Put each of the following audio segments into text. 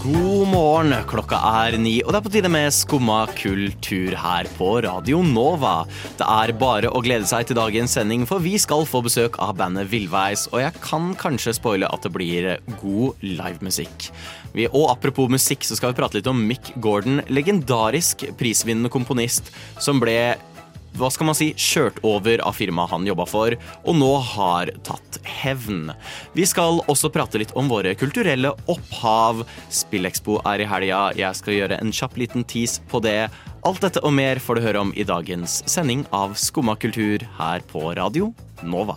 God morgen, klokka er ni, og det er på tide med Skumma kultur her på Radio Nova. Det er bare å glede seg til dagens sending, for vi skal få besøk av bandet Villveis, og jeg kan kanskje spoile at det blir god livemusikk. Og apropos musikk, så skal vi prate litt om Mick Gordon, legendarisk prisvinnende komponist som ble hva skal man si, kjørt over av firmaet han jobba for, og nå har tatt hevn. Vi skal også prate litt om våre kulturelle opphav. Spillekspo er i helga. Jeg skal gjøre en kjapp liten tease på det. Alt dette og mer får du høre om i dagens sending av Skumma kultur her på Radio Nova.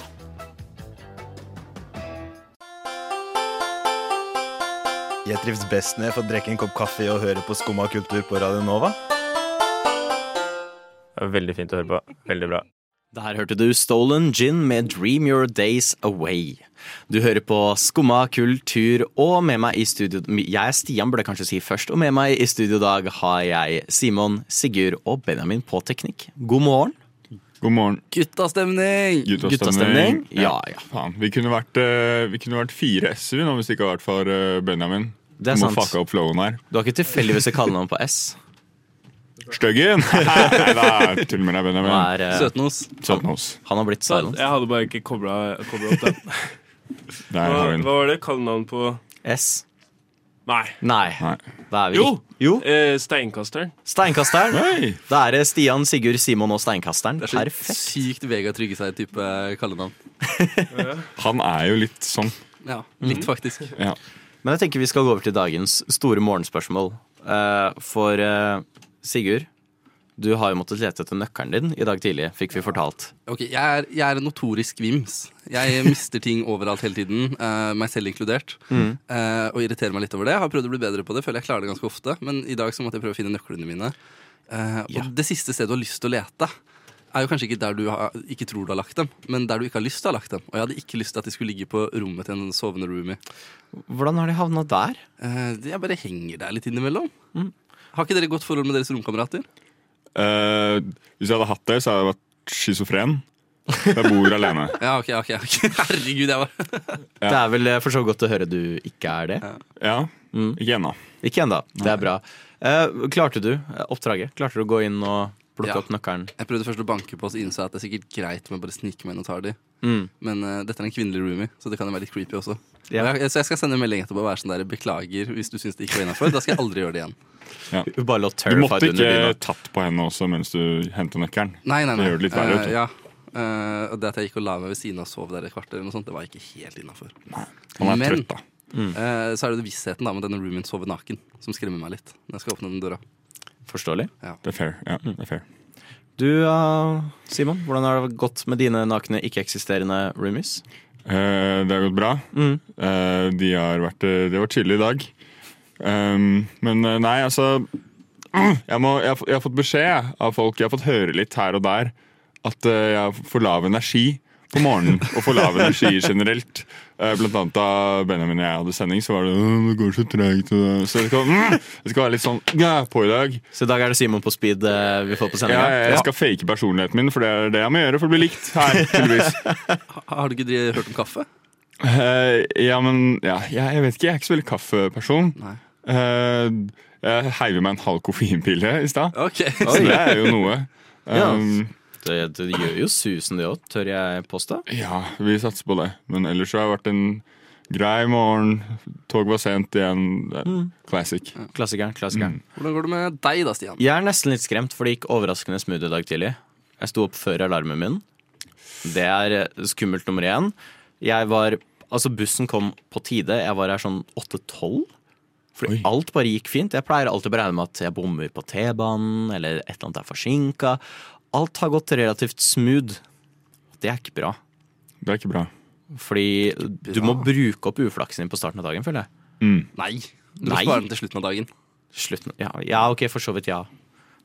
Jeg trives best når jeg får drikke en kopp kaffe og høre på Skumma kultur på Radio Nova. Veldig fint å høre på. Veldig bra. Der hørte du Stolen Gin med Dream Your Days Away. Du hører på Skumma kultur, og med meg i studio Jeg er Stian, burde jeg kanskje si først. Og med meg i studio i dag har jeg Simon, Sigurd og Benjamin på teknikk. God morgen. God morgen. Guttastemning! Guttastemning? Ja, ja. Faen. Vi kunne vært, eh, vi kunne vært fire S-er nå hvis det ikke hadde vært for eh, Benjamin. Det er du må sant. fucka opp flowen her. Du har ikke tilfeldigvis et kallenavn på S? Styggen! Nei da, tull med deg, Benjamin. er, eh, Søtnos. Søtnos. han har blitt silent. Jeg hadde bare ikke kobla opp den. Der Hva, har vi den. hva var det? Kallenavn på S? Nei. Nei. Nei. Da er vi Jo! jo. Eh, steinkasteren. Steinkasteren. Hei! Da er det Stian, Sigurd, Simon og Steinkasteren. Det er så Perfekt. sykt Vegard Tryggeseid-type kallenavn. Han er jo litt sånn. Ja, litt faktisk. Ja. Men jeg tenker vi skal gå over til dagens store morgenspørsmål. Eh, for eh, Sigurd, du har jo måttet lete etter nøkkelen din i dag tidlig, fikk vi fortalt. Ok, jeg er, jeg er en notorisk vims. Jeg mister ting overalt hele tiden, uh, meg selv inkludert. eh, og irriterer meg litt over det. Jeg har prøvd å bli bedre på det, føler jeg klarer det ganske ofte. Men i dag så måtte jeg prøve å finne nøklene mine. Og Ja. det siste stedet du har lyst til å lete, er jo kanskje ikke der du har, ikke tror du har lagt dem, men der du ikke har lyst til å ha lagt dem. Og jeg hadde ikke lyst til at de skulle ligge på rommet til en sovende roomie. Hvordan har de havna der? Eh, jeg bare henger der litt innimellom. Har ikke dere godt forhold med deres romkamerater? Eh, hvis jeg hadde hatt det, så hadde jeg vært schizofren. Jeg bor alene. Ja, ok, ok, ok. Herregud, jeg var Det er vel eh, for så godt å høre du ikke er det. Ja, Ikke ennå. Ikke ennå. Det er bra. Eh, klarte du eh, oppdraget? Klarte du å gå inn og plukke Ja. opp nøkkelen? Jeg prøvde først å banke på, så innså jeg at det er sikkert greit med å bare snike meg inn og ta de. Mm. Men uh, dette er en kvinnelig roomie, så det kan jo være litt creepy også. Ja. Jeg, så jeg skal sende en melding etterpå og være sånn der beklager hvis du syns det ikke var innafor. Da skal jeg aldri gjøre det igjen. Du bare lå Du måtte ikke tatt på henne også mens du henta nøkkelen. Nei, nei, nei. Det gjør det litt verre, Uh. Eh, ja. Uh, det at jeg gikk og la meg ved siden av og sov der et kvarter, eller noe sånt, det var ikke helt innafor. Han er Men- trøtt, da. Eh, så er det det vissheten da med denne roomien sover naken, som skremmer meg litt. Når jeg skal åpne den døra. Forståelig. Det er fair. Ja, det er fair. Du, eh, Simon, hvordan har det gått med dine nakne, ikke-eksisterende roomies? Eh, det har gått bra. Mm. Eh, de har vært, de vært chille i dag. Um, men nei, altså jeg, må, jeg, har fått- jeg har fått beskjed av folk, jeg har fått høre litt her og der, at jeg har for lav energi på morgenen. Og får lav energi generelt. Eh, blant annet da Benjamin og jeg hadde sending, så var det «Åh, det går så tregt. Så det skal, mm, det skal være litt sånn ja, på i dag. Så i dag er det Simon på speed eh, vi får på Ja, sendinga? jeg skal fake personligheten min, for det er det jeg må gjøre for å bli likt her. har du ikke hørt om kaffe? Uh, ja, men ja, jeg, jeg vet ikke. Jeg er ikke så veldig kaffeperson. Eh, jeg heiv i meg en halv koffeinpille i stad. Ok. Så det er jo noe. Ja. Det, det gjør jo susen, det òg, tør jeg påstå. ja, vi satser på det. Men ellers så har det vært en grei morgen. Tog var sent igjen. Mm. Classic. Klassikeren. klassikeren. Hvordan går det med deg da, Stian? Jeg er nesten litt skremt, for det gikk overraskende smooth i dag tidlig. Jeg sto opp før alarmen min. Det er eh, skummelt nummer én. Jeg var Altså, bussen kom på tide. Jeg var her sånn 8-12. Fordi Oi. alt bare gikk fint. Jeg pleier alltid å regne med at jeg bommer på T-banen, eller et eller annet er forsinka. Alt har gått relativt smooth. Det er ikke bra. Det er ikke bra. Fordi du må bruke opp uflaksen din på starten av dagen, føler jeg. Nei. Du må spare den til slutten av dagen. Slutten, ja, ja, ok, for så vidt ja.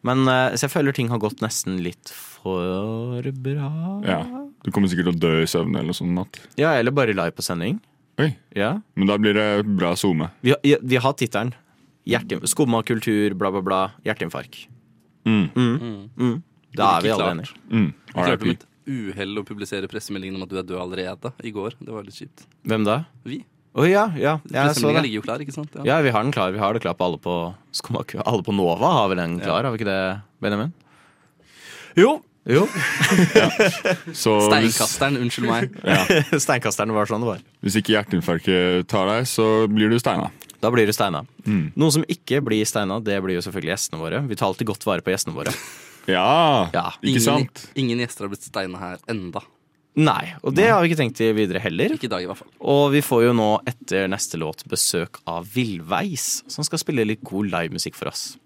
Men eh, så jeg føler ting har gått nesten litt for bra. Ja. Du kommer sikkert til å dø i søvn eller noe sånt. Natt. Ja, eller bare live på sending. Oi, Ja. Men da blir det bra zoome. Vi har, ja, vi har tittelen. Skumma kultur, bla, bla, bla. Hjerteinfarkt. Mm. Mm. Mm. Da er vi alle klart. enige. Mm. Jeg klarte med et uhell å publisere pressemeldingen om at du er død allerede i går. Det var litt kjipt. Hvem da? Vi. Å ja, ja. Jeg så Pressemeldinga det. ligger jo klar, ikke sant? Ja. Ja, vi har den klar. Vi har det klar på alle på Skomaku. Alle på Nova har vel den klar, har vi ikke det, Benjamin? Jo, Jo. Så Steinkasteren, unnskyld meg. Steinkasteren var sånn det var. hvis ikke hjerteinfarktet tar deg, så blir du steina. Da blir du steina. Mm. Noen som ikke blir steina, det blir jo selvfølgelig gjestene våre. Vi tar alltid godt vare på gjestene våre. Ja, Ja. ikke Ingen, sant? ingen gjester har blitt steina her enda. Nei, og det har vi ikke tenkt til videre heller. Ikke i dag, i hvert fall. Og vi får jo nå etter neste låt besøk av Villveis, som skal spille litt god livemusikk for oss.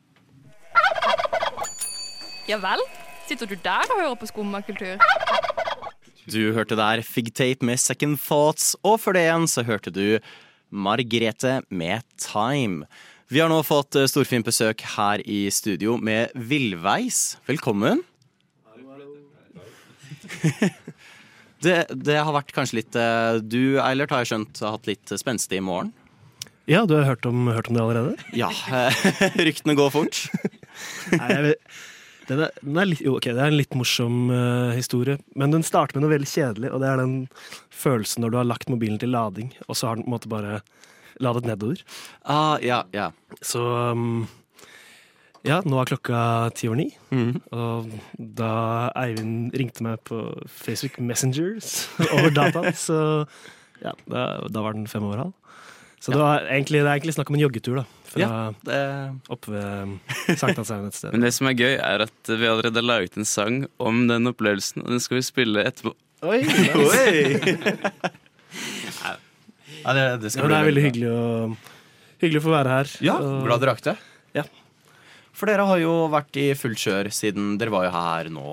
Ja vel? Sitter du der og hører på skummakultur? Du hørte der Figtape med Second Thoughts, og før det igjen så hørte du Margrethe med Time. Vi har nå fått eh, storfint besøk her i studio med Villveis. Velkommen. Det, det har vært kanskje litt eh, Du, Eilert, har jeg skjønt har hatt litt spenstig i morgen. ja, du har hørt om, hørt om det allerede? Ja, ryktene går fort. Nei, jeg vet, den er, den er litt, jo, ok, det er en litt morsom uh, historie, men den starter med noe veldig kjedelig, og det er den følelsen når du har lagt mobilen til lading, og så har den på en måte bare ladet nedover. Ah, ja, ja. Så um, ja, nå er klokka ti over ni, Mm. og da Eivind ringte meg på Facebook Messengers over dataen, så ja, da, da var den fem over halv. Så det, var egentlig, det er egentlig snakk om en joggetur, da. Fra Ja. Det, oppe ved Sankthanshaugen et sted. Men det som er gøy, er at vi allerede har laget en sang om den opplevelsen, og den skal vi spille etterpå. Oi, Oi! ja, det, det Ja, det er veldig hyggelig å, hyggelig å få være her. Ja, Og- glad dere rakk det. Ja. For dere har jo vært i fullt kjør siden dere var jo her nå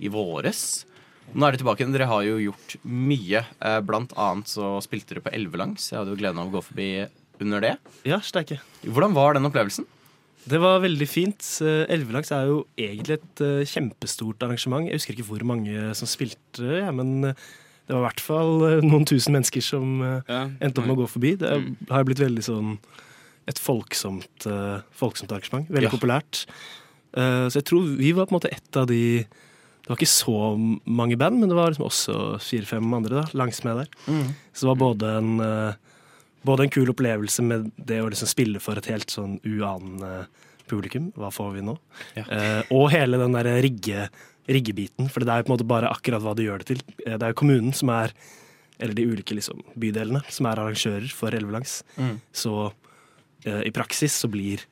i våres. Nå er dere tilbake igjen. Dere har jo gjort mye. Eh, Blant annet så spilte dere på Elvelangs. Jeg hadde jo gleden av å gå forbi under det. Ja, steike. Hvordan var den opplevelsen? Det var veldig fint. Eh, Elvelangs er jo egentlig et eh, kjempestort arrangement. Jeg husker ikke hvor mange som spilte, ja, men det var i hvert fall eh, noen tusen mennesker som eh, Ja. endte opp med å gå forbi. Det Mm. har blitt veldig sånn et folksomt, eh, folksomt arrangement. Veldig Ja. populært. Eh, så jeg tror vi var på en måte et av de Det var ikke så mange band, men det var liksom også fire-fem andre da, langs med der. Så det var både en, både en kul opplevelse med det å liksom spille for et helt sånn uanende publikum. Hva får vi nå? Ja. Eh, og hele den der rigge, riggebiten. For det er jo på en måte bare akkurat hva du gjør det til. Eh, Det er jo kommunen som er eller de ulike liksom, bydelene som er arrangører for Elvelangs. Mm. Så eh, i praksis så blir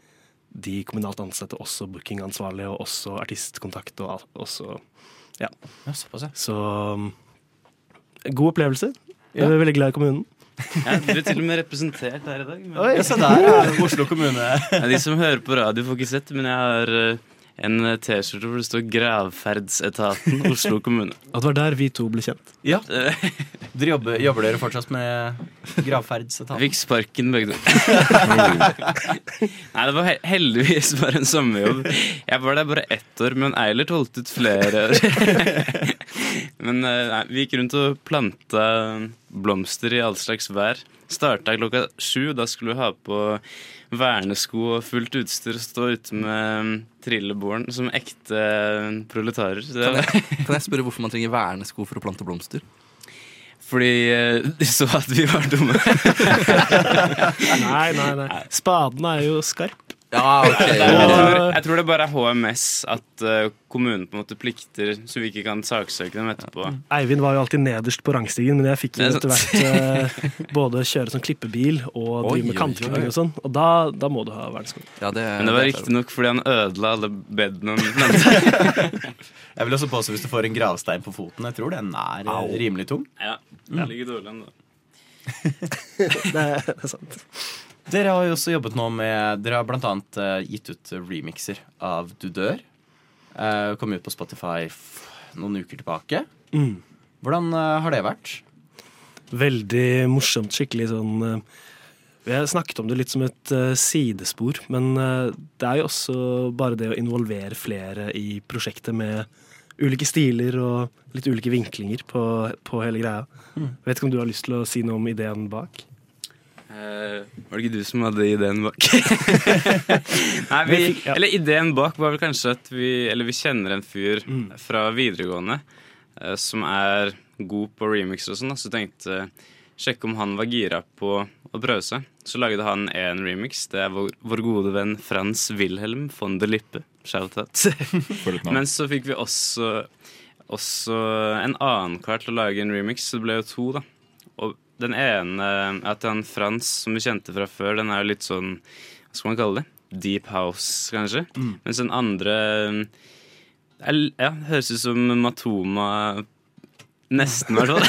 de kommunalt ansatte også bookingansvarlige og også artistkontakt og også Ja, såpass, ja. Så um, god opplevelse. Jeg er veldig glad i kommunen. Ja, du er til og med representert her i dag. Men... Oi, så der er Oslo kommune. Ja, de som hører på radio, får ikke sett, men jeg har eh, en T-skjorte hvor det står 'Gravferdsetaten Oslo kommune'. At det var der vi to ble kjent. Ja, Eh, dere jobber, jobber dere fortsatt med gravferdsetaten? Fikk sparken begge to. Nei, det var he heldigvis bare en sommerjobb. Jeg var der bare ett år, men Eilert holdt ut flere år. men eh, nei, vi gikk rundt og planta blomster i all slags vær. Starta klokka sju. Da skulle vi ha på vernesko og fullt utstyr og stå ute med trillebåren som ekte proletarer. Så Kan jeg, kan jeg spørre hvorfor man trenger vernesko for å plante blomster? Fordi eh, de så at vi var dumme. Nei, nei, nei. Spaden er jo skarp. Ja, ok. Jeg tror, jeg tror det bare er HMS at eh, kommunen på en måte plikter, så vi ikke kan saksøke dem etterpå. Eivind var jo alltid nederst på rangstigen, men jeg fikk jo er etter hvert eh, både kjøre sånn klippebil og drive med kantklipping og sånn. Og da, da må du ha verdenskort. Ja, Men det var riktignok fordi han ødela alle bedene. Jeg vil også påstå hvis du får en gravstein på foten. Jeg tror den er Au. rimelig tung. Ja, det ligger dårlig an, da. Det er, det er sant. Dere har jo også jobbet nå med Dere har blant annet eh, gitt ut remixer av Du dør. Uh, kom ut på Spotify noen uker tilbake. Mm. Hvordan eh, har det vært? Veldig morsomt. Skikkelig sånn Vi har snakket om det litt som et sidespor, men det er jo også bare det å involvere flere i prosjektet med ulike stiler og litt ulike vinklinger på, på hele greia. Vet ikke om du har lyst til å si noe om ideen bak? Eh, var det ikke du som hadde ideen bak? Nei, vi. Eller ideen bak var vel kanskje at vi Eller vi kjenner en fyr fra videregående uh, som er god på remix og sånn, så tenkte jeg sjekke om han var gira på å prøve seg. Så lagde han en remix. Det er vår, vår gode venn Frans Wilhelm von der Lippe. Shout-out. Men så fikk vi også, også en annen kar til å lage en remix, så det ble jo to, da. Og den ene er til han Frans, som vi kjente fra før, den er litt sånn Hva skal man kalle det? Deep house, kanskje. Mens den andre ja, høres ut som Matoma Nesten, i hvert fall.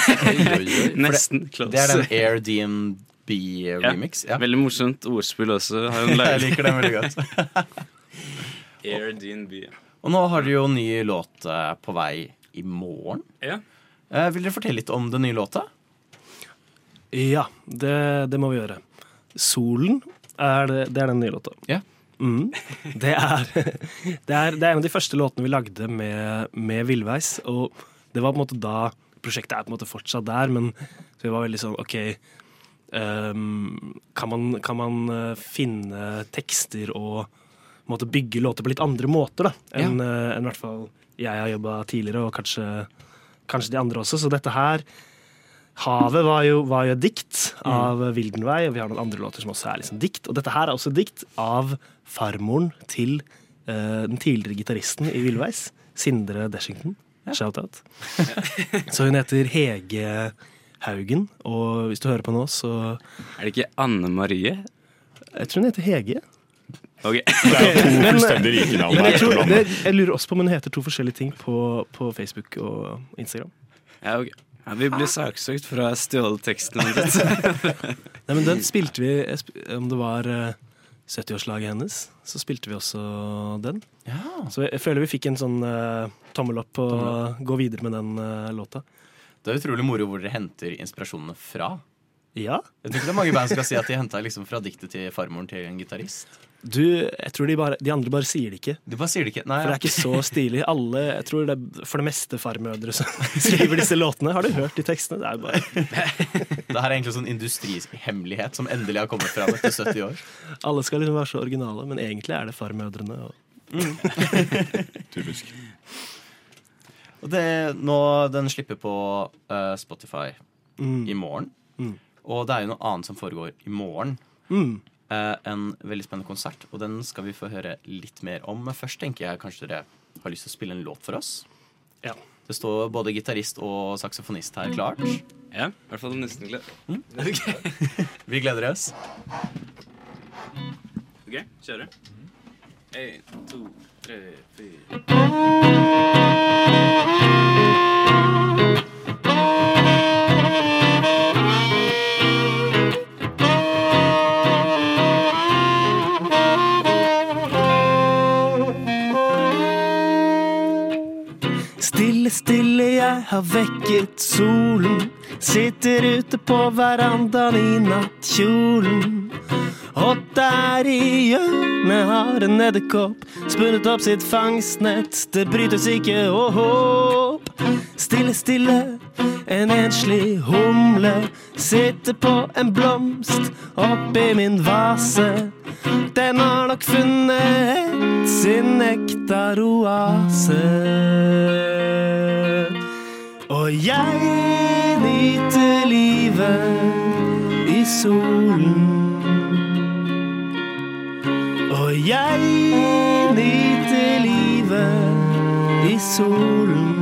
Nesten close. Det er den Airdnb-remix. Ja. Veldig morsomt ordspill også. Jeg liker den veldig godt. Airbnb. Og nå har dere jo ny låt eh, på vei i morgen. Ja. Eh, Vil dere fortelle litt om den nye låta? Ja, det, det må vi gjøre. Solen er, det, det er den nye låta. Ja. Mm. Det, er, det, er, det er en av de første låtene vi lagde med, med Villveis. Og det var på en måte da Prosjektet er på en måte fortsatt der, men vi var veldig sånn OK um, kan, man, kan man eh, finne tekster og måte bygge låter på litt andre måter da, enn ja. enn en, hvert fall jeg har jobba tidligere, og kanskje, kanskje de andre også. Så dette her Havet var jo, var jo et dikt av Vildenvei, og vi har noen andre låter som også er liksom dikt. Og dette her er også et dikt av farmoren til uh, den tidligere gitaristen i Villveis, Sindre Deshington. Shout-out. Så hun heter Hege Haugen, og hvis du hører på nå, så Er det ikke Anne Marie? Jeg tror hun heter Hege. Ok. Det er to fullstendig like navn Men jeg, tror, det, jeg lurer også på om hun heter to forskjellige ting på, på Facebook og Instagram. Ja, ok. Ja, vi blir saksøkt for å ha stjålet teksten hennes. Nei, men den spilte vi Om det var eh, 70-årslaget hennes, så spilte vi også den. Så jeg, jeg føler vi fikk en sånn uh, tommel opp på å gå videre med den uh, låta. Det er utrolig moro hvor dere henter inspirasjonene fra. Ja. Jeg tror ikke det er mange band som skal si at de henta liksom fra diktet til farmoren til en gitarist. Du, jeg tror de, bare, de andre bare sier det ikke. Du bare sier det ikke. Nei, For det er ikke så stilig. Alle, jeg tror det er for det meste farmødre som skriver disse låtene. Har du hørt de tekstene? Det er bare Det her er egentlig sånn industrihemmelighet som endelig har kommet fram etter 70 år. Alle skal liksom være så originale, men egentlig er det farmødrene. Og Typisk. Og det, nå, den slipper på uh, Spotify Mm. i morgen. Mm. Og det er jo noe annet som foregår i morgen. Mm. Eh, en veldig spennende konsert, og den skal vi få høre litt mer om. Men først tenker jeg kanskje dere har lyst til å spille en låt for oss. Ja. Det står både gitarist og saksofonist her klart. Ja, i hvert fall nesten glad. Vi gleder oss. Ok, kjører. En, to, tre, fire. Stille, jeg har vekket solen. Sitter ute på verandaen i nattkjolen. Og der i hjørnet har en edderkopp spunnet opp sitt fangstnett. Det brytes ikke åhå. Stille, stille, en enslig humle sitter på en blomst oppi min vase. Den har nok funnet sin nektaroase. Og jeg nyter livet i solen. Og jeg nyter livet i solen.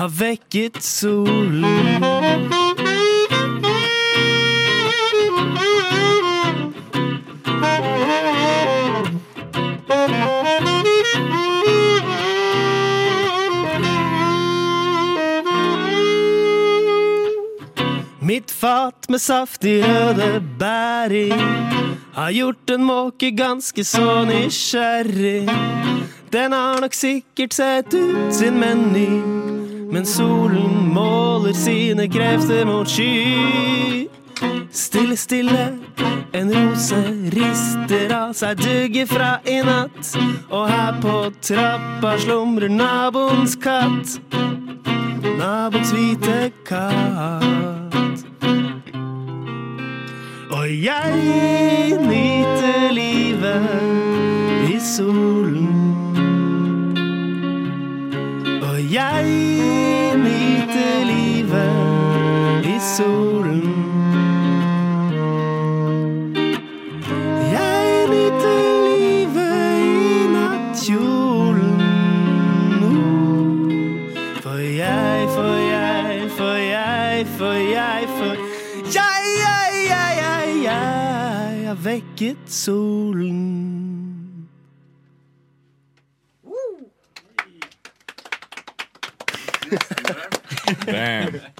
Har vekket solen. Mitt fat med saftig røde bær i har gjort en måke ganske så nysgjerrig. Den har nok sikkert sett ut sin meny, Men solen måler sine krefter mot sky. Stille, stille, en rose rister av seg dugget fra i natt. Og her på trappa slumrer naboens katt. Naboens hvite katt. Og jeg nyter livet i solen. Og jeg solen. Jeg nyter livet i nattkjolen. For jeg, for jeg, for jeg, for jeg, for jeg, jeg, jeg, jeg, jeg har vekket solen. Damn.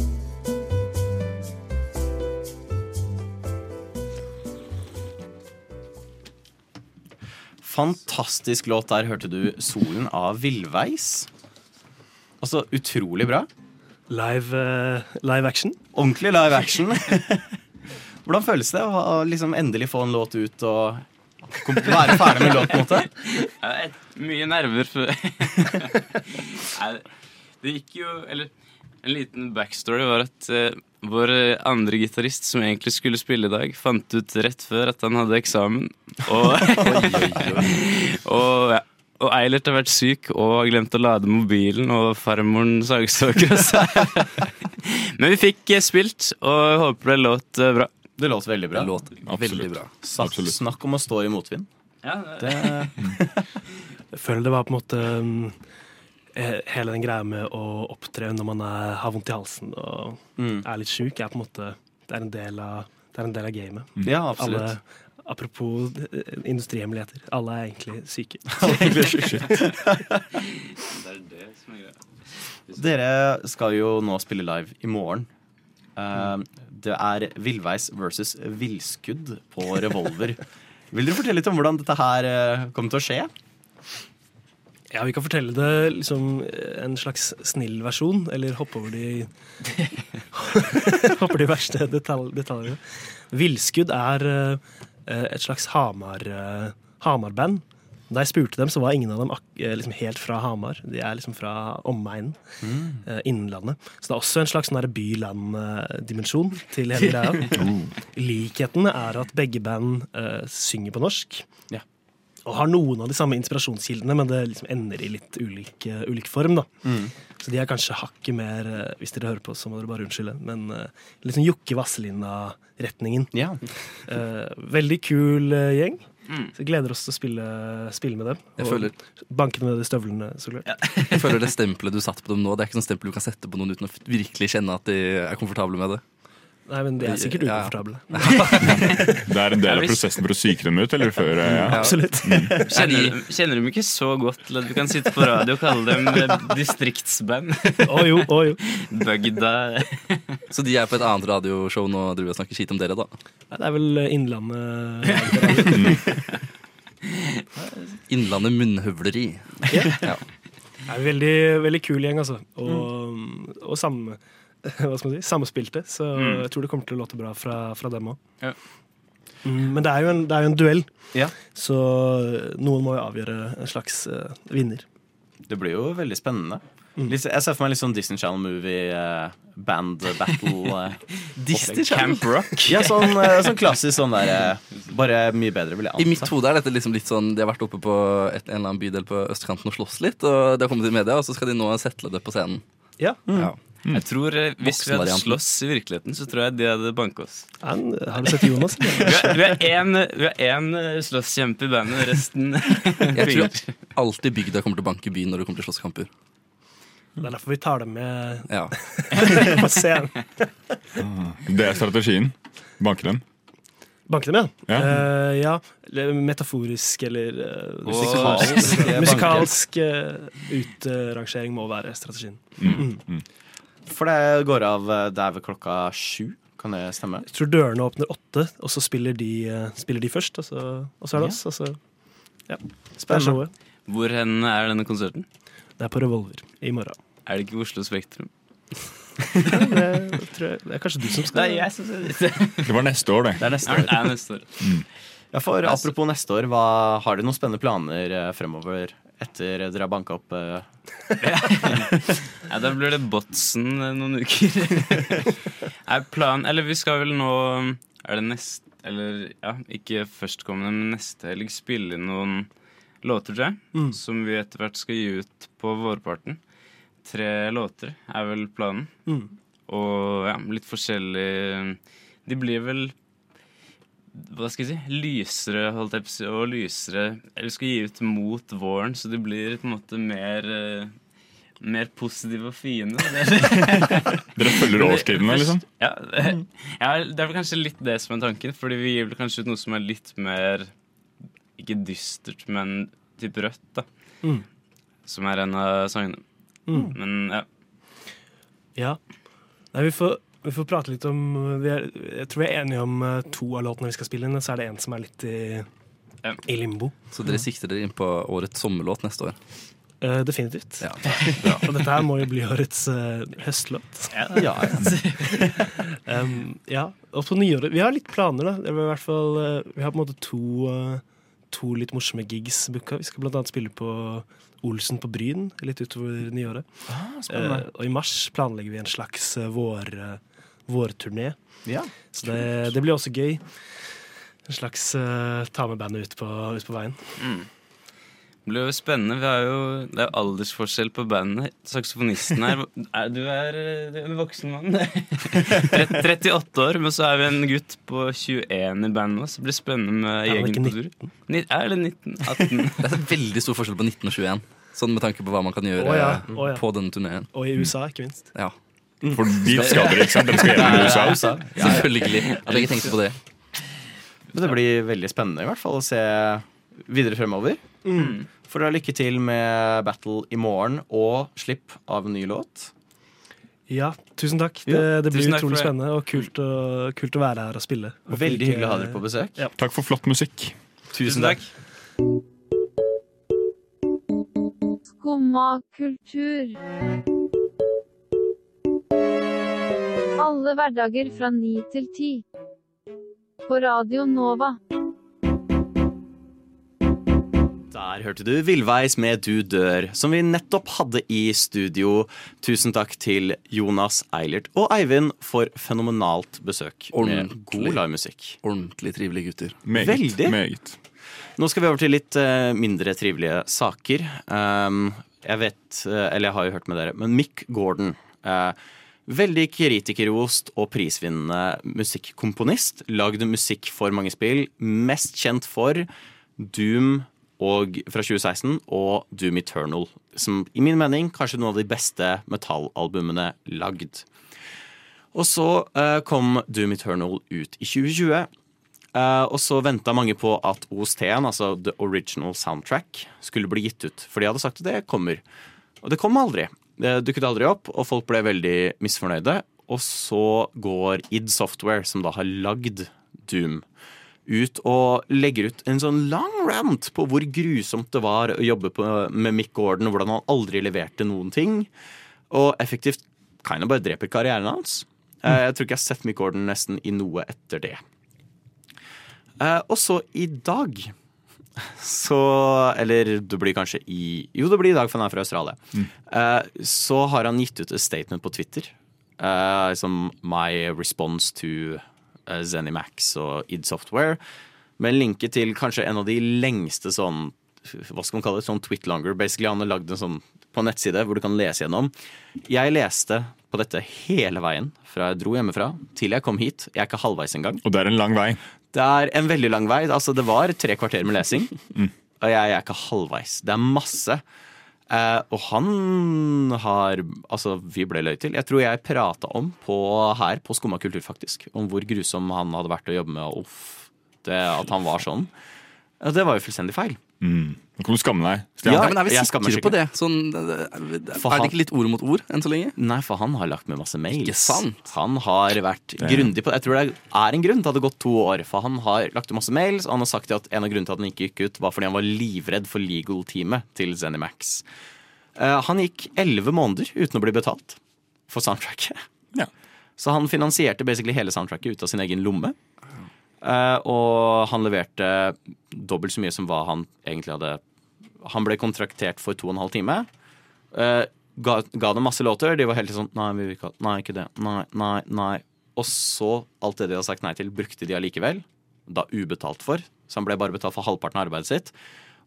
Fantastisk låt. Der hørte du 'Solen' av Villveis. Altså, utrolig bra. Live, uh, live action. Ordentlig live action. Hvordan føles det å å liksom endelig få en låt ut og være ferdig med låt, på en måte? Mye nerver før Det gikk jo Eller en liten backstory var at eh, vår eh, andre gitarist, som egentlig skulle spille i dag, fant ut rett før at han hadde eksamen. Og, og, ja, og Eilert har vært syk og har glemt å lade mobilen, og farmoren sagsøker oss. Men vi fikk eh, spilt, og håper det låt eh, bra. Det låt veldig bra. Låt veldig bra. Snakk, snakk om å stå i motvind. Ja, Det, Jeg føler det var på en måte eh, Hele den greia med å opptre når man er, har vondt i halsen og Mm. er litt sjuk, er på en måte Det er en del av, det er en del av gamet. Ja, absolutt. Alle, apropos eh, industrihemmeligheter. Alle er egentlig syke. Det er det som er greia. Dere skal jo nå spille live i morgen. Eh, det er Villveis versus Villskudd på Revolver. Vil dere fortelle litt om hvordan dette her eh, kommer til å skje? Ja, vi kan fortelle det liksom en slags snill versjon, eller hoppe over de Hopper de verste detalj, detaljene. Villskudd er eh, et slags Hamar, eh, Hamar-band. Da jeg spurte dem, så var ingen av dem ak eh, liksom helt fra Hamar. De er liksom fra omegnen. eh, Innlandet. Så det er også en slags sånn by-land-dimensjon til hele greia. Likheten er at begge band uh, synger på norsk. Ja. Og har noen av de samme inspirasjonskildene, men det liksom ender i litt ulik, uh, ulik form. da. Så de er kanskje hakket mer uh, Hvis dere hører på, så må dere bare unnskylde. Men uh, litt sånn Jokke Vazelina-retningen. Ja. Eh, veldig kul gjeng. Så gleder oss til å spille, spille med dem. Jeg og føler- banke ned de støvlene, så klart. Jeg føler det stempelet du satte på dem nå, det er ikke sånn stempel du kan sette på noen uten å virkelig kjenne at de er komfortable med det. Nei, men de er sikkert ukomfortable. Det er en del av prosessen for å psyke dem ut, eller før? Ja. Absolutt. Kjenner, kjenner dem ikke så godt til at vi kan sitte på radio og kalle dem eh, distriktsband. Å jo, å jo. Bygda Så de er på et annet radioshow nå og driver og snakker skit om dere, da. Nei, det er vel eh, Innlandet Innlandet munnhøvleri. Ja. Det er en veldig, veldig kul gjeng, altså. Og, og samme, hva skal man si, samspilte. Så jeg tror det kommer til å låte bra fra, fra dem òg. Ja. Mm, men det er jo en, det er jo en duell, Ja. så noen må jo avgjøre en slags uh, vinner. Det blir jo veldig spennende. Mm. Litt, jeg ser for meg litt sånn Disney Channel-movie, eh, band battle. uh, Disney Channel? Camp Rock. Ja, sånn, sånn klassisk sånn der Bare mye bedre, vil jeg I mitt hode er dette liksom litt sånn De har vært oppe på et, en eller annen bydel på østkanten og slåss litt, og det har kommet i media, og så skal de nå settle det på scenen. Ja. Ja. Jeg tror eh, Hvis vi hadde slåss i virkeligheten, så tror jeg de hadde banket oss. Ja, har du sett Jonas? Vi har- én- vi har én eh, slåsskjempe i bandet, resten Jeg tror alltid bygda kommer til å banke byen når det kommer til slåsskamper. Det er derfor vi tar dem med Ja. på scenen. Det er strategien. Banke dem. Banke dem, ja. Ja. Uh, ja. Metaforisk eller uh, Musikalsk. Musikalsk uh, utrangering må være strategien. For det går av der Det er ved klokka sju. Kan det stemme? Jeg tror dørene åpner åtte, og så spiller de, eh, spiller de først. Og så, og så er det oss. Og så, ja. Spennende. Hvor hen er denne konserten? Det er på Revolver i morgen. Er det ikke Oslo Spektrum? Det, jeg, det er kanskje du som skal Nei, jeg synes det. Det var neste år, det. Det er neste Ja, år. det er neste år. Ja, for Apropos neste år, hva, har dere noen spennende planer eh, fremover etter dere har banka opp uh... Ja, da blir det Botsen eh, noen uker. er plan Eller vi skal vel nå Er det neste Eller ja, ikke førstkommende, men neste helg spille noen låter, tror jeg. Mm. Som vi etter hvert skal gi ut på vårparten. Tre låter er vel planen. Mm. Og ja, litt forskjellig De blir vel hva skal jeg si, lysere, holdt jeg på å si, og lysere Eller skal gi ut mot våren, så de blir på en måte mer eh, Mer positive og fine. Dere følger årstidene, liksom? Ja, ja, det er vel kanskje litt det som er tanken. Fordi vi gir vel kanskje ut noe som er litt mer Ikke dystert, men typ rødt, da. Mm. Som er en av sangene. Mm. Men ja. Ja. Nei, vi får, vi får prate litt om vi er, Jeg tror vi er enige om eh, to av låtene vi skal spille inn. Så er det en som er litt i, i limbo. Så dere sikter dere inn på årets sommerlåt neste år? Uh, definitivt. Ja. Og dette her må jo bli årets uh, høstlåt. Ja, Um, ja, og på nyåret Vi har litt planer, da. Det var i hvert fall, uh, vi har på en måte to, to litt morsomme gigs booka. Vi skal blant annet spille på Olsen på Bryn litt utover nyåret. Eh, og i mars planlegger vi en slags vår, vårturné. Ja. Så det, det blir også gøy. En slags uh, ta med bandet ut på, ut på veien. Mm. Det blir jo spennende. Vi har jo, det er aldersforskjell på bandet. Saksofonisten her er, Du er, eh, du er en voksen mann. 38 år, men så er vi en gutt på 21 i bandet vårt. Så det blir spennende med gjengen på tur. Er det 19? 18? Det er veldig stor forskjell på 19 og 21. Sånn med tanke på hva man kan gjøre oh ja, oh ja. på denne turneen. Og i USA, ikke minst. Ja. For dit skal dere, ikke sant? Dere skal gjennom USA. Selvfølgelig. Jeg hadde ikke tenkt på det. Men det blir veldig spennende i hvert fall å se videre fremover. Mm. For å ha lykke til med battle i morgen og slipp av ny låt. Ja, tusen takk. Det, det blir takk utrolig det. spennende og kult å, kult å være her og spille. Og Veldig hyggelig å ha dere på besøk. Ja. Takk for flott musikk. Tusen takk. Skumma kultur. Alle hverdager fra ni til ti. På Radio Nova. Der hørte du Villveis med Du dør, som vi nettopp hadde i studio. Tusen takk til Jonas Eilert og Eivind for fenomenalt besøk med Ordentlig. god livemusikk. Ordentlig trivelige gutter. Meget. Veldig. Meget. Nå skal vi over til litt eh, mindre trivelige saker. Um, jeg vet, eh, eller jeg har jo hørt med dere, men Mick Gordon eh, Veldig kritikerrost og prisvinnende musikkomponist. Lagde musikk for mange spill. Mest kjent for Doom og, fra 2016 og Doom Eternal. Som i min mening kanskje noen av de beste metallalbumene lagd. Og så uh, kom Doom Eternal ut i 2020. Uh, og så venta mange på at OST-en, altså The Original Soundtrack, skulle bli gitt ut. For de hadde sagt at det kommer. Og det kom aldri. Det dukket aldri opp, og folk ble veldig misfornøyde. Og så går id Software, som da har lagd Doom, ut og legger ut en sånn lang rant på hvor grusomt det var å jobbe på, med Mick Gordon, og hvordan han aldri leverte noen ting. Og effektivt kind of bare dreper karrieren hans. Eh, Jeg tror ikke jeg har sett Mick Gordon nesten i noe etter det. Eh, og så i dag så Eller det blir kanskje i Jo, det blir i dag, for han er fra Australia. Eh, så har han gitt ut et statement på Twitter. eh, som My response to uh, Zenimax og id Software. Med linke til kanskje en av de lengste sånn Hva skal man kalle det? Sånn twit-longer. Basically, Han har lagd en sånn på nettside hvor du kan lese gjennom. Jeg leste på dette hele veien fra jeg dro hjemmefra til jeg kom hit. Jeg er ikke halvveis engang. Og det er en lang vei. Det er en veldig lang vei. Altså, det var tre kvarter med lesing. Og jeg, jeg er ikke halvveis. Det er masse. Eh, og han har Altså, vi ble løyet til. Jeg tror jeg prata om på, her på Skumma kultur, faktisk, om hvor grusom han hadde vært å jobbe med, og uff, det, at han var sånn. Og det var jo fullstendig feil. Mm. Nå kan du skamme deg. Ja, Ja, men er vi jeg skammer sikre på det? Sånn, er det ikke litt ord mot ord enn så lenge? Nei, for han har lagt med masse mails. Ikke sant? Han har vært grundig på det. Jeg tror det er en grunn til at det hadde gått to år. For han har lagt med masse mails, og han har sagt at en av grunnene til at han ikke gikk ut, var fordi han var livredd for legal-teamet til Zenimax. Eh, han gikk elleve måneder uten å bli betalt for soundtracket. Ja. Så han finansierte basically hele soundtracket ut av sin egen lomme. Eh, og han leverte dobbelt så mye som hva han egentlig hadde Han ble kontraktert for to og en halv time. Eh, ga, ga dem masse låter. De var helt sånn Nei, vi vil ikke ha Nei, ikke det. Nei, nei, nei. Og så, alt det de hadde sagt nei til, brukte de allikevel. Da ubetalt for. Så han ble bare betalt for halvparten av arbeidet sitt.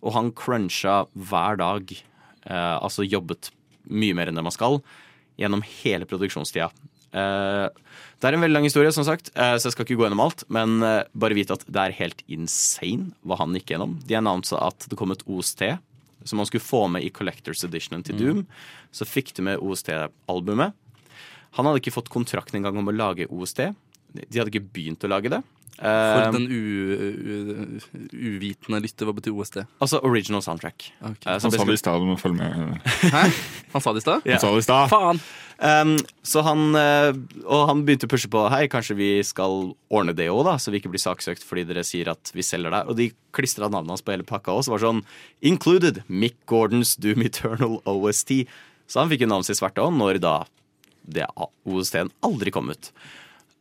Og han cruncha hver dag. Eh, altså jobbet mye mer enn det man skal. Gjennom hele produksjonstida. Eh, det er en veldig lang historie, som sagt, eh, så jeg skal ikke gå gjennom alt. Men eh, bare vite at det er helt insane hva han gikk gjennom. De annonsa at det kom et OST som han skulle få med i Collectors Editionen til Doom. Så fikk de med OST-albumet. Han hadde ikke fått kontrakten engang om å lage OST. De hadde ikke begynt å lage det. For Eh, den u, u, uvitende lytter, hva betyr OST? altså original soundtrack. Ok. Eh, Han sa det i stad, du må følge med. Hæ? Han sa det i stad? Ja. Han sa det i stad. Faen! Um, så han, eh, og han begynte å pushe på Hei, kanskje vi skal ordne det òg, da, så vi ikke blir saksøkt fordi dere sier at vi selger det. Og de klistra navnet hans på hele pakka òg, så var det sånn Included Mick Gordons Doom Eternal OST. Så han fikk jo navnet sitt svarte òg, når da det OST-en aldri kom ut.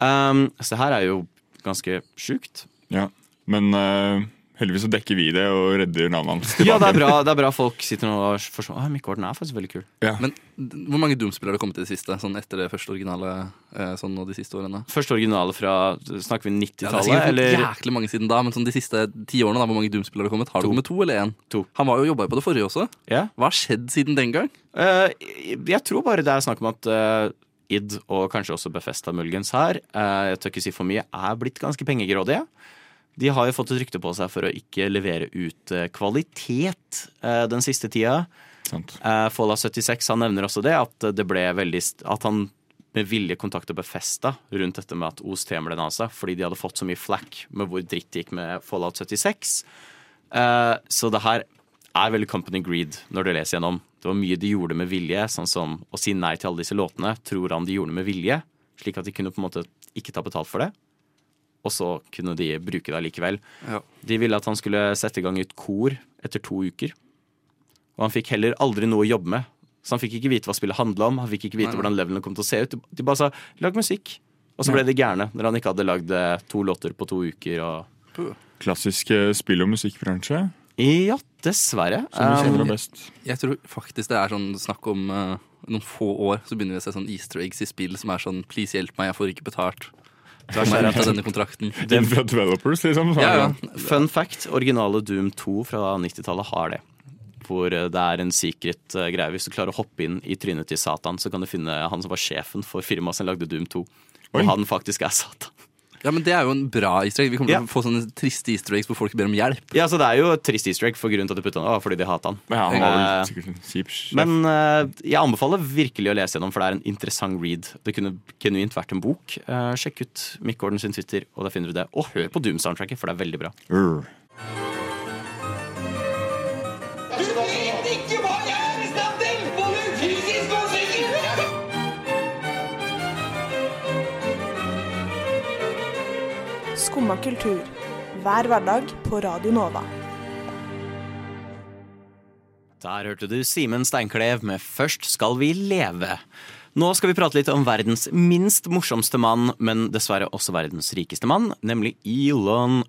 Um, så det her er jo ganske sjukt. Ja. Men uh, heldigvis så dekker vi det og redder navnet hans. Ja, det er bra, det er bra folk sitter nå og forstår ah, Mick Gordon er faktisk veldig kul. Ja. Men hvor mange Doom-spillere har det kommet i det siste? Sånn etter det første originale eh, sånn og de siste årene? Første originale fra Snakker vi Ja, det er 90-tallet, jæklig mange siden da, men sånn de siste ti årene, da, hvor mange Doom-spillere har det kommet? Har det kommet to eller én? To. Han var jo jobba på det forrige også. Ja. Hva har skjedd siden den gang? Uh, jeg tror bare det er snakk om at eh, id, og kanskje også Befesta muligens her, eh, jeg tør ikke si for mye, er blitt ganske pengegrådige. De har jo fått et rykte på seg for å ikke levere ut eh, kvalitet eh, den siste tida. Sant. Fallout 76 han nevner også det, at det ble veldig At han med vilje kontakta Befesta rundt dette med at OST-en ble nasa, fordi de hadde fått så mye flack med hvor dritt det gikk med Fallout 76. Eh, så det her er veldig company greed når du leser gjennom. Det var mye de gjorde med vilje, sånn som å si nei til alle disse låtene. Tror han de gjorde med vilje, slik at de kunne på en måte ikke ta betalt for det. Og så kunne de bruke det allikevel. Ja. De ville at han skulle sette i gang et kor etter to uker. Og han fikk heller aldri noe å jobbe med. Så han fikk ikke vite hva spillet handla om, han fikk ikke vite Nei. hvordan levelene kom til å se ut. De bare sa 'lag musikk'. Og så ble de gærne når han ikke hadde lagd eh, to låter på to uker. Og... Klassisk eh, spill- og musikkbransje. Ja, dessverre. Som du kjenner Um, best. Jeg tror faktisk det er sånn snakk om uh, noen få år, så begynner vi å se sånn easter eggs i spill som er sånn 'please hjelp meg, jeg får ikke betalt'. Ta meg ut av denne kontrakten. Den fra developers, liksom. Ja, ja. Fun fact, originale Doom 2 fra 90-tallet har det. Hvor eh, det er en secret eh, greie. Hvis du klarer å hoppe inn i trynet til Satan, så kan du finne han som var sjefen for firmaet som lagde Doom 2. Og Oi. han faktisk er Satan. Ja, men det er jo en bra easter egg. Vi kommer Ja. til å få sånne triste easter eggs hvor folk ber om hjelp. Ja, så Det er jo et trist easter egg for grunnen til at de putta han der, fordi de hata han. Ja, han var Eh, vel sikkert en kjip sjef. Men eh, jeg anbefaler virkelig å lese gjennom, for det er en interessant read. Det kunne genuint vært en bok. Eh, sjekk ut Mick Gordon sin Twitter, og der finner du det. Og hør på Doom-soundtracket, for det er veldig bra. Urr. Skumma kultur. Hver hverdag på Radio Nova. Der hørte du Simen Steinklev med 'Først skal vi leve'. Nå skal vi prate litt om verdens minst morsomste mann, men dessverre også verdens rikeste mann, nemlig Elon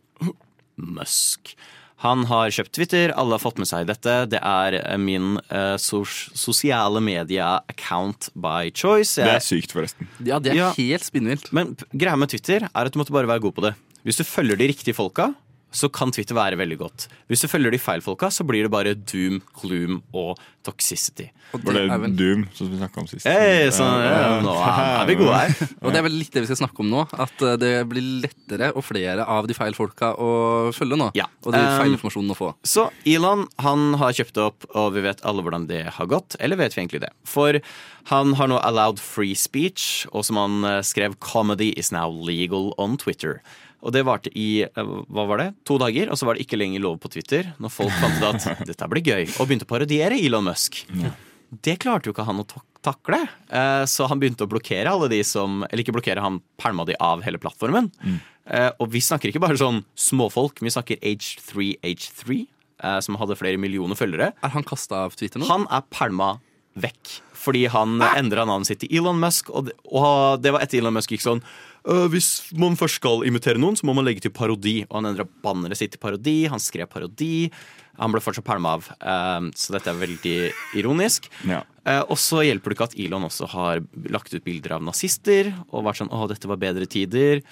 Musk. Han har kjøpt Twitter, alle har fått med seg dette. Det er min uh, sos sosiale media-account by choice. Det er sykt, forresten. Ja, det er Ja. helt spinnvilt. Men greia med Twitter er at du måtte bare være god på det. Hvis du følger de riktige folka, så kan Twitter være veldig godt. Hvis du følger de feil folka, så blir det bare doom, gloom og toxicity. Var det Doom, som vi snakka om sist? Hey, sånn, ja, nå er vi gode her. Og det er vel litt det vi skal snakke om nå. At eh, det blir lettere og flere av de feil folka å følge nå. Og de Um, feil informasjonen å få. Så Elon han har kjøpt opp, og vi vet alle hvordan det har gått. Eller vet vi egentlig det? For han har nå allowed free speech, og som han eh, skrev 'Comedy is now legal on Twitter'. Og det varte i eh, hva var det? to dager, og så var det ikke lenger lov på Twitter når folk fant ut at dette blir gøy, og begynte å parodiere Elon Musk. Det klarte jo ikke han å takle, eh, så han begynte å blokkere alle de som Eller ikke blokkere, han pælma de av hele plattformen. Mm. Og vi snakker ikke bare sånn småfolk, vi snakker H3H3, eh, som hadde flere millioner følgere. Er han kasta av Twitter nå? Han er pælma vekk. Fordi han endra navnet sitt til Elon Musk, og det, og det var etter Elon Musk gikk sånn «Øh, Hvis man først skal imitere noen, så må man legge til parodi. Og han endra banneret sitt til parodi. Han skrev parodi. Han ble fortsatt pælma av, Uh, så dette er veldig ironisk. Eh, og så hjelper det ikke at Elon også har lagt ut bilder av nazister og vært sånn 'Å, dette var bedre tider'.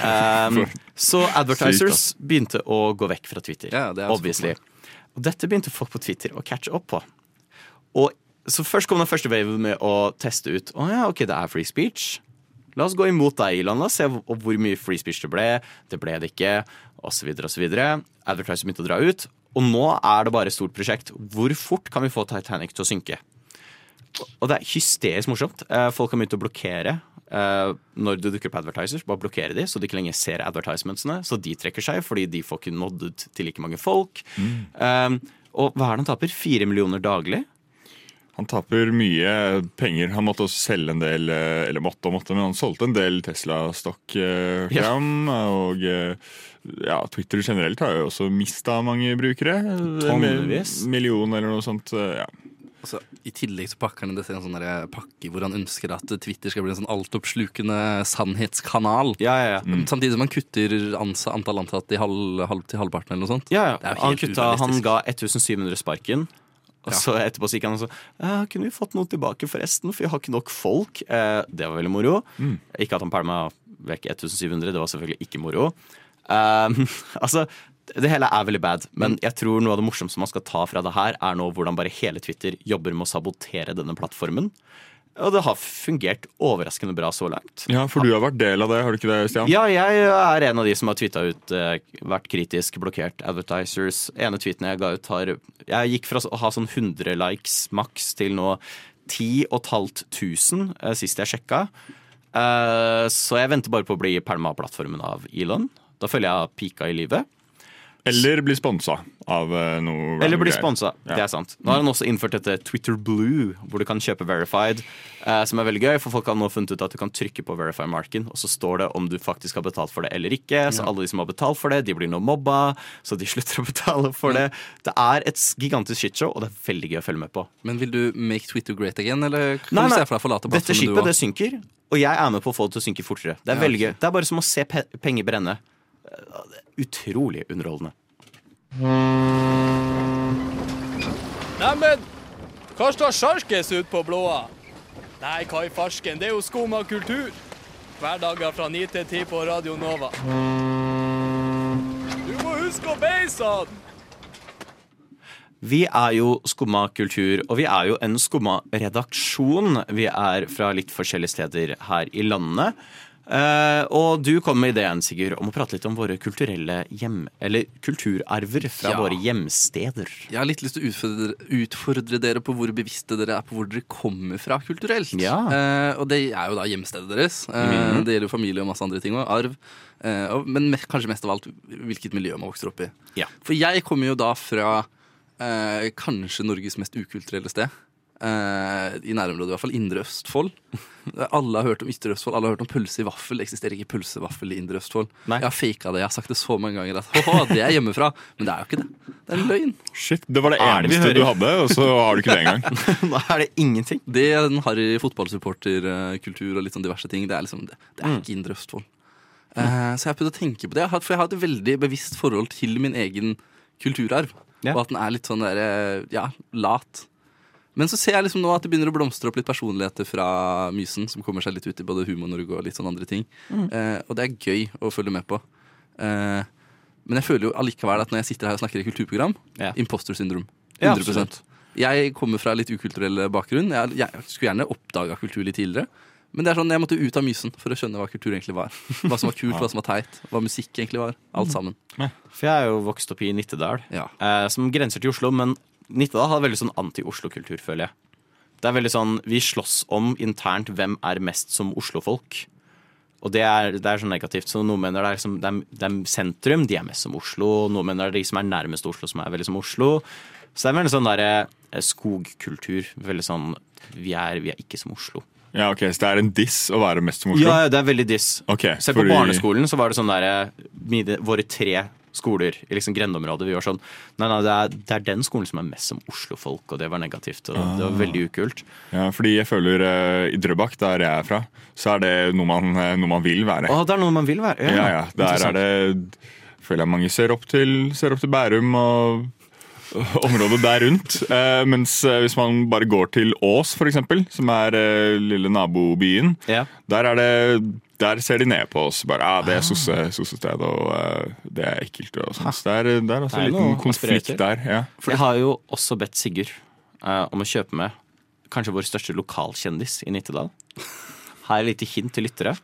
Um, så advertisers begynte å gå vekk fra Twitter. Ja, det er obviously. Og dette begynte folk på Twitter å catche opp på. Og så først kom den første waven med å teste ut Å ja, ok, det er free speech. La oss gå imot deg, Elon. La oss se hvor, mye free speech det ble. Det ble det ikke. Så videre. Advertiser begynte å dra ut. Og nå er det bare et stort prosjekt. Hvor fort kan vi få Titanic til å synke? Og det er hysterisk morsomt. Eh, Folk har begynt å blokkere eh, når det dukker opp advertisers. Bare blokkere de, så de ikke lenger ser advertisementsene. Så de trekker seg, fordi de får ikke nådd ut til like mange folk. Eh, og hva er det han taper? Fire millioner daglig? Han taper mye penger. Han måtte også selge en del eh, Eller måtte og måtte, men han solgte en del Tesla-stokk eh, Ja. Og eh, ja, Twitter generelt har jo også mista mange brukere. Tonnevis. En million eller noe sånt. eh, Ja. Altså, I tillegg så pakker han det til en sånn pakke hvor han ønsker at Twitter skal bli en sånn altoppslukende sannhetskanal. Ja, ja, Mm. Samtidig som han kutter ansa, antall ansatte halv, halv, til halvparten eller noe sånt. Ja, er han, kutta, han ga 1700 sparken. Og så etterpå så gikk han og så ja, Kunne vi fått noe tilbake, forresten? For vi har ikke nok folk. Eh, det var veldig moro. Ikke at han pælma vekk 1700, det var selvfølgelig ikke moro. Um, altså, det hele er veldig bad, men jeg tror noe av det morsomste man skal ta fra det her, er nå hvordan bare hele Twitter jobber med å sabotere denne plattformen. Og det har fungert overraskende bra så langt. ja, for du har vært del av det, har du ikke det, Stian? Ja, jeg er en av de som har tweeta ut, eh, vært kritisk, blokkert advertisers. Ene tweeten jeg ga ut, har Jeg gikk fra å ha sånn 100 likes maks til nå 10 500 eh, sist jeg sjekka. Eh, så jeg venter bare på å bli pælma av plattformen av Elon. Da føler jeg jeg har pika i livet. Eller bli sponsa av eh, noe Eller bli sponsa. Ja. Det er sant. Nå har han også innført dette Twitter Blue, hvor du kan kjøpe verified, eh, som er veldig gøy. For folk har nå funnet ut at du kan trykke på verify-marken, og så står det om du faktisk har betalt for det eller ikke. Så Ja. alle de som har betalt for det, de blir nå mobba, så de slutter å betale for det. Det er et gigantisk shitshow, og det er veldig gøy å følge med på. Men vil du make Twitter great again, eller kan Nei, du se for deg å forlate Dette plattformen skipet du det synker, og jeg er med på å få det til å synke fortere. Det er Ja, veldig gøy. Det er bare som å se pe penger brenne. Utrolig underholdende. Neimen, hva står sjarkes ut på blåa? Nei, hva i farsken, det er jo skum av kultur. Hverdager fra 9 til 10 på Radio Nova. Du må huske å beise han! Vi er jo Skumma kultur, og vi er jo en Skumma redaksjon. Vi er fra litt forskjellige steder her i landet. Eh, og du kom med ideen, Sigurd, om å prate litt om våre kulturelle hjem... Eller kulturarver fra Ja. våre hjemsteder. Jeg har litt lyst til å utfordre, utfordre dere på hvor bevisste dere er på hvor dere kommer fra kulturelt. Ja. Eh, og det er jo da hjemstedet deres. Mhm. Det gjelder jo familie og masse andre ting òg. arv. Men me kanskje mest av alt hvilket miljø man vokser opp i. Ja. For jeg kommer jo da fra kanskje Norges mest ukulturelle sted. Eh, I nærområdet, i hvert fall. Indre Østfold. Alle har hørt om Ytre Østfold, alle har hørt om pølse i vaffel. Det eksisterer ikke pølsevaffel i Indre Østfold. Jeg har faka det, jeg har sagt det så mange ganger at «Åh, det er hjemmefra. Men det er jo ikke det. Det er en løgn. Shit, Det var det eneste du hadde, og så har du ikke det engang. Da er det ingenting. Det er en harry fotballsupporterkultur og litt sånn diverse ting. Det er liksom, det, det er Mm. ikke Indre Østfold. Uh, så jeg har prøvd å tenke på det, for jeg har et veldig bevisst forhold til min egen kulturarv. Ja. Og at den er litt sånn der, eh, ja, lat. Men så ser jeg liksom nå at det begynner å blomstre opp litt personligheter fra Mysen, som kommer seg litt ut i både Humor-Norge og litt sånn andre ting. Mm. Eh, og det er gøy å følge med på. Eh, Men jeg føler jo allikevel at når jeg sitter her og snakker i kulturprogram, Ja. imposter syndrom. 100 ja, Jeg kommer fra litt ukulturell bakgrunn. Jeg, jeg skulle gjerne oppdaga kultur litt tidligere. Men det er sånn, jeg måtte ut av mysen for å skjønne hva kultur egentlig var. Hva som var kult, hva som var teit, hva musikk egentlig var. Alt sammen. For jeg er jo vokst opp i Nittedal, eh, som grenser til Oslo. Men Nittedal har veldig sånn anti-Oslo-kultur, føler jeg. Det er veldig sånn, Vi slåss om internt hvem er mest som Oslo-folk. Og det er, det er så negativt. Så Noen mener det er, liksom, det, er, det er sentrum, de er mest som Oslo. Noen mener det er de som er nærmest Oslo, som er veldig som Oslo. Så det er veldig sånn der, eh, skogkultur. Veldig sånn vi er, vi er ikke som Oslo. Ja, ok, Så det er en diss å være mest som Oslo? Ja, det er veldig diss. Okay, Selv fordi... på barneskolen, så var det sånn der Våre tre skoler i liksom grendeområdet, vi var sånn Nei, nei, det er, det er den skolen som er mest som Oslo-folk, og det var negativt. Og det var Ah. veldig ukult. Ja, fordi jeg føler uh, i Drøbak, der jeg er fra, så er det noe man, eh, noe man vil være. Å, det er noe man vil være. Ja, ja. Der er det føler jeg mange ser opp til, ser opp til Bærum og området der rundt. Eh, mens eh, hvis man bare går til Ås, eksempel, som er eh, lille nabobyen, der, er det, der ser de ned på oss. Bare, ah, det er sosse- sossested, og uh, det er ekkelt. Og sånt. Så det er, det er altså en liten konflikt der. Ja. Jeg har jo også bedt Sigurd uh, om å kjøpe med kanskje vår største lokalkjendis i Nittedal. Her er et lite hint til lyttere.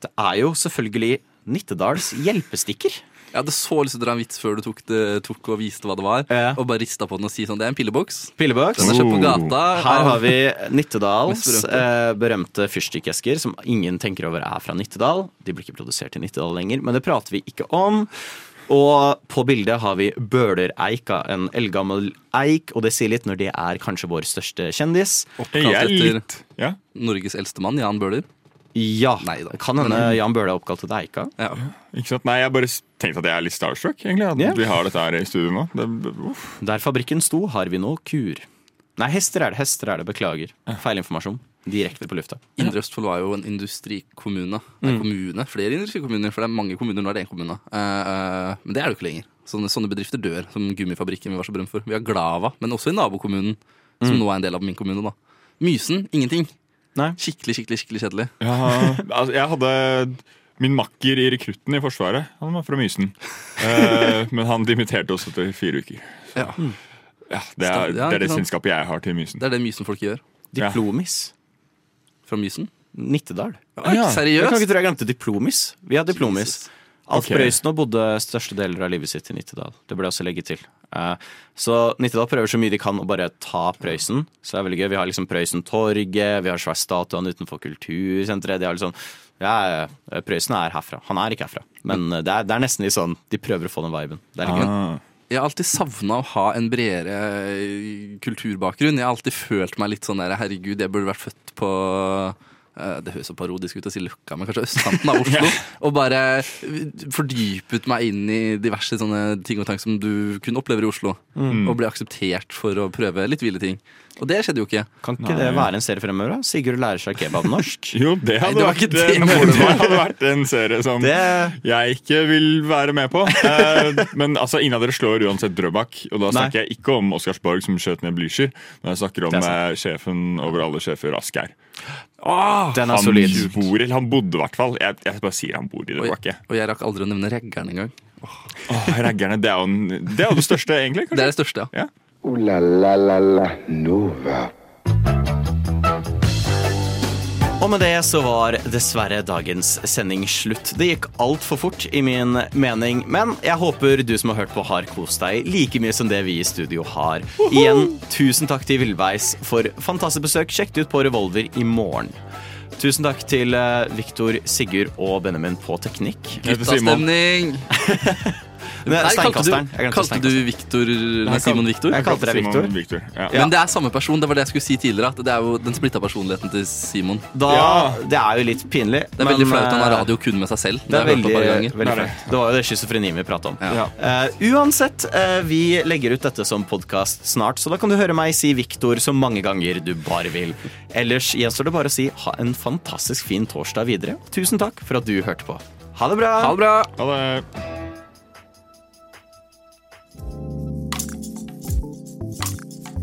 Det er jo selvfølgelig Nittedals hjelpestikker. Jeg hadde så lyst til å dra en vits før du tok, det, tok og viste hva det var. Og bare rista på den og si sånn Det er en pilleboks. Pilleboks. Den er kjøpt på gata. Her har vi Nittedals berømte. eh, berømte fyrstikkesker, som ingen tenker over er fra Nittedal. De blir ikke produsert i Nittedal lenger, men det prater vi ikke om. Og på bildet har vi Bølereika, en eldgammel eik, og det sier litt når det er kanskje vår største kjendis. Oppkalt etter Norges eldste mann, Jan Bøhler. Ja. Kan hende Jan Bøhle er oppkalt etter eika. Ikke sant? Nei, jeg bare tenkte at jeg er litt starstruck, egentlig. At yeah. vi har dette her i studio nå. Det. Der fabrikken sto, har vi nå kur. Nei, hester er det. Hester er det. Beklager. Feilinformasjon. Direkte på lufta. Indre Østfold var jo en industrikommune. Nei, Mm. kommune. Flere industrikommuner, for det er mange kommuner. Nå er det én kommune. Eh, eh, men det er det jo ikke lenger. Sånne, sånne bedrifter dør, som Gummifabrikken vi var så berømt for. Vi har Glava, men også i nabokommunen, som Mm. nå er en del av min kommune. da Mysen ingenting. Skikkelig, skikkelig skikkelig kjedelig. Ja, altså, jeg hadde min makker i rekrutten i Forsvaret. Han var fra Mysen. Eh, men han dimitterte også etter fire uker. Ja. Ja, det er det, er det sant? jeg har til Mysen. Det er det Mysen-folk gjør. Diplomis. Fra Mysen? Nittedal. Ja, seriøst? Jeg kan ikke tro jeg glemte diplomis. Vi har diplomis. Alf okay. Prøysen bodde største deler av livet sitt i Nittedal. Det burde jeg også legge til. Eh, så Nittedal prøver så mye de kan å bare ta Prøysen. Så det er veldig gøy. Vi har liksom Prøysen-torget, vi har svær statuen utenfor kultursenteret. De har liksom ja, Prøysen er herfra. Han er ikke herfra. Men eh, det er, det er nesten litt sånn De prøver å få den viben. Det er litt gøy. Jeg har alltid savna å ha en bredere eh, kulturbakgrunn. Jeg har alltid følt meg litt sånn der herregud, jeg burde vært født på det høres så parodisk ut å si Løkka, men kanskje østkanten av Oslo. Og bare fordypet meg inn i diverse sånne ting og tank som du kunne oppleve i Oslo. Mm. Og ble akseptert for å prøve litt ville ting. Og det skjedde jo ikke. Kan ikke det være en serie fremover? da? Sigurd lærer seg kebabnorsk. Jo, det Nei, hadde, det vært, det, det en, det hadde vært en serie som jeg ikke vil være med på. Eh, men altså, ingen av dere slår uansett Drøbak. Og da Nei. snakker jeg ikke om Oscarsborg som skjøt ned Blücher. Men jeg snakker om Det eh, sjefen over alle sjefer, Asgeir. Den er han solid. bor, eller han bodde i hvert fall. Jeg, jeg bare sier han bor i Drøbak. jeg. Og jeg rakk aldri å nevne Reggeren engang. Oh, reggerne, det er, jo, det er det største, egentlig. Det er det største, ja. Ooh la la la la Nova. Og med det så var dessverre dagens sending slutt. Det gikk altfor fort, i min mening, men jeg håper du som har hørt på, har kost deg like mye som det vi i studio har. Igjen, tusen takk til Villveis for fantastisk besøk. Sjekk det ut på Revolver i morgen. Tusen takk til eh, Viktor, Sigurd og Benjamin på teknikk. Guttastemning! Nei, Steinkasteren. du, kalte du Victor Nei, Simon Victor? Viktor? jeg kalte deg Viktor. Victor, ja. Men det er samme person. Det var det jeg skulle si tidligere. At det er jo den splitta personligheten til Simon. Da, Det er jo litt pinlig. Det er veldig flaut han har eh, radio kun med seg selv. Det er hørt veldig, veldig. Det var jo det schizofrenien vi prata om. Ja. Uh, uansett, uh, vi legger ut dette som podkast snart, så da kan du høre meg si Viktor så mange ganger du bare vil. Ellers gjenstår det bare å si ha en fantastisk fin torsdag videre. Tusen takk for at du hørte på. Ha det bra! Ha det bra! Ha det.